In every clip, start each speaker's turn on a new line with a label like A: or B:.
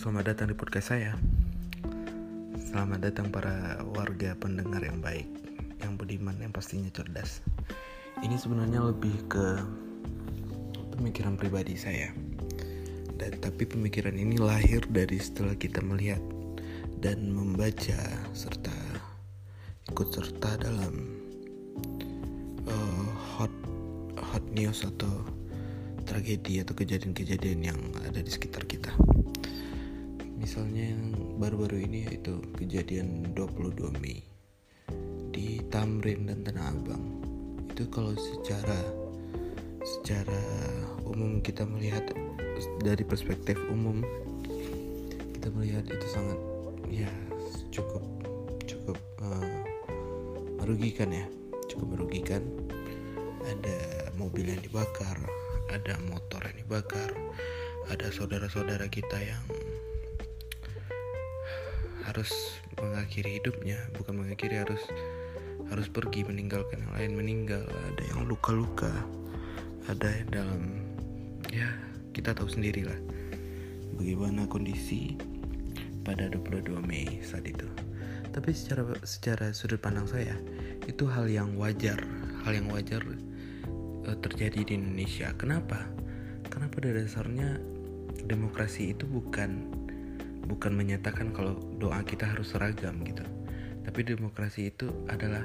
A: selamat datang di podcast saya. Selamat datang para warga pendengar yang baik, yang budiman, yang pastinya cerdas. Ini sebenarnya lebih ke pemikiran pribadi saya. Dan tapi pemikiran ini lahir dari setelah kita melihat dan membaca serta ikut serta dalam uh, hot hot news atau tragedi atau kejadian-kejadian yang ada di sekitar kita misalnya yang baru-baru ini yaitu kejadian 22 Mei di Tamrin dan Tanah Abang. Itu kalau secara secara umum kita melihat dari perspektif umum kita melihat itu sangat ya cukup cukup uh, merugikan ya. Cukup merugikan. Ada mobil yang dibakar ada motor yang dibakar ada saudara-saudara kita yang harus mengakhiri hidupnya bukan mengakhiri harus harus pergi meninggalkan yang lain. Meninggal ada yang luka-luka ada yang dalam ya kita tahu sendiri lah bagaimana kondisi pada 22 Mei saat itu. Tapi secara secara sudut pandang saya itu hal yang wajar hal yang wajar uh, terjadi di Indonesia. Kenapa? Karena pada dasarnya demokrasi itu bukan bukan menyatakan kalau doa kita harus seragam gitu. Tapi demokrasi itu adalah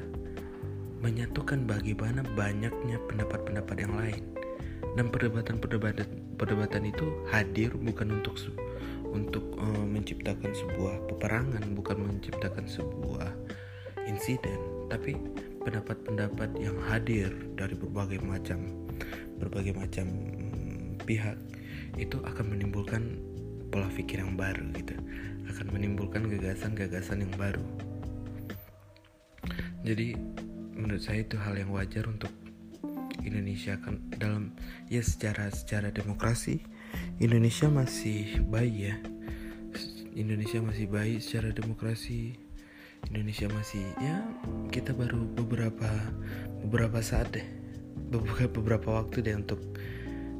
A: menyatukan bagaimana banyaknya pendapat-pendapat yang lain. Dan perdebatan-perdebatan perdebatan itu hadir bukan untuk untuk uh, menciptakan sebuah peperangan bukan menciptakan sebuah insiden. Tapi pendapat-pendapat yang hadir dari berbagai macam berbagai macam hmm, pihak itu akan menimbulkan pola pikir yang baru gitu akan menimbulkan gagasan-gagasan yang baru. Jadi menurut saya itu hal yang wajar untuk Indonesia kan dalam ya secara secara demokrasi Indonesia masih baik ya. Indonesia masih baik secara demokrasi Indonesia masih ya kita baru beberapa beberapa saat deh beberapa beberapa waktu deh untuk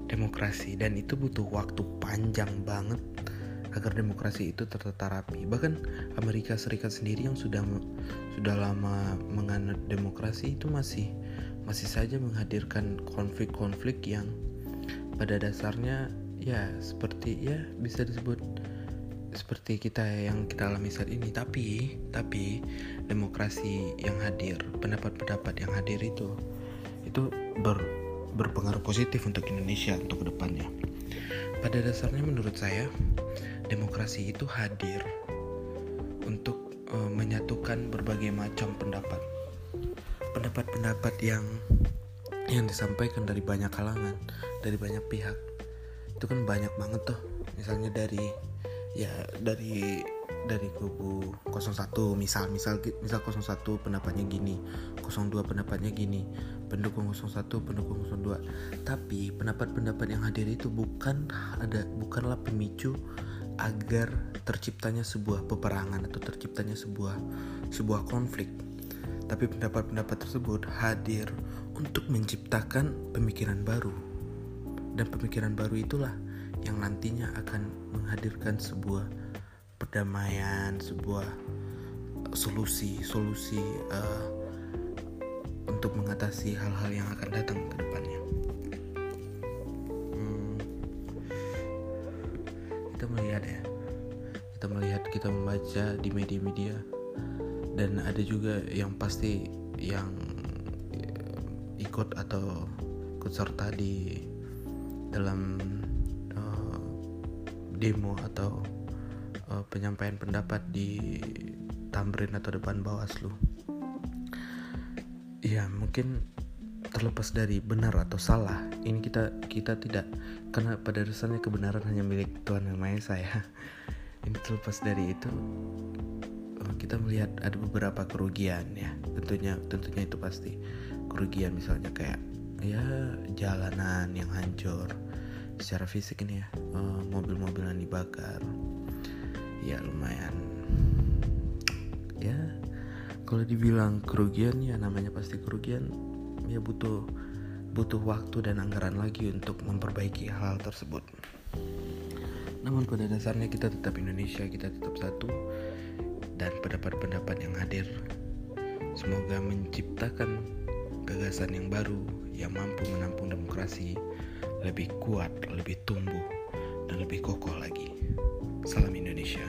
A: demokrasi dan itu butuh waktu panjang banget agar demokrasi itu tertata rapi. Bahkan Amerika Serikat sendiri yang sudah sudah lama menganut demokrasi itu masih masih saja menghadirkan konflik-konflik yang pada dasarnya ya seperti ya bisa disebut seperti kita yang kita alami saat ini tapi tapi demokrasi yang hadir pendapat-pendapat yang hadir itu itu ber, berpengaruh positif untuk Indonesia untuk ke depannya pada dasarnya menurut saya demokrasi itu hadir untuk uh, menyatukan berbagai macam pendapat. Pendapat-pendapat yang yang disampaikan dari banyak kalangan, dari banyak pihak. Itu kan banyak banget tuh. Misalnya dari ya dari dari kubu 01 misal misal misal 01 pendapatnya gini 02 pendapatnya gini pendukung 01 pendukung 02 tapi pendapat-pendapat yang hadir itu bukan ada bukanlah pemicu agar terciptanya sebuah peperangan atau terciptanya sebuah sebuah konflik. Tapi pendapat-pendapat tersebut hadir untuk menciptakan pemikiran baru. Dan pemikiran baru itulah yang nantinya akan menghadirkan sebuah perdamaian, sebuah solusi-solusi uh, untuk mengatasi hal-hal yang akan datang ke depannya. kita melihat ya kita melihat kita membaca di media-media dan ada juga yang pasti yang ikut atau ikut serta di dalam uh, demo atau uh, penyampaian pendapat di Tamrin atau depan Bawaslu. Ya mungkin terlepas dari benar atau salah ini kita kita tidak karena pada dasarnya kebenaran hanya milik Tuhan yang Maha Esa ya. Ini terlepas dari itu eh, kita melihat ada beberapa kerugian ya. Tentunya tentunya itu pasti kerugian misalnya kayak ya jalanan yang hancur secara fisik ini ya eh, mobil-mobil yang dibakar ya lumayan ya kalau dibilang kerugian ya namanya pasti kerugian ya butuh butuh waktu dan anggaran lagi untuk memperbaiki hal, tersebut. namun pada dasarnya kita tetap Indonesia kita tetap satu dan pendapat-pendapat yang hadir semoga menciptakan gagasan yang baru yang mampu menampung demokrasi lebih kuat, lebih tumbuh, dan lebih kokoh lagi. Salam Indonesia.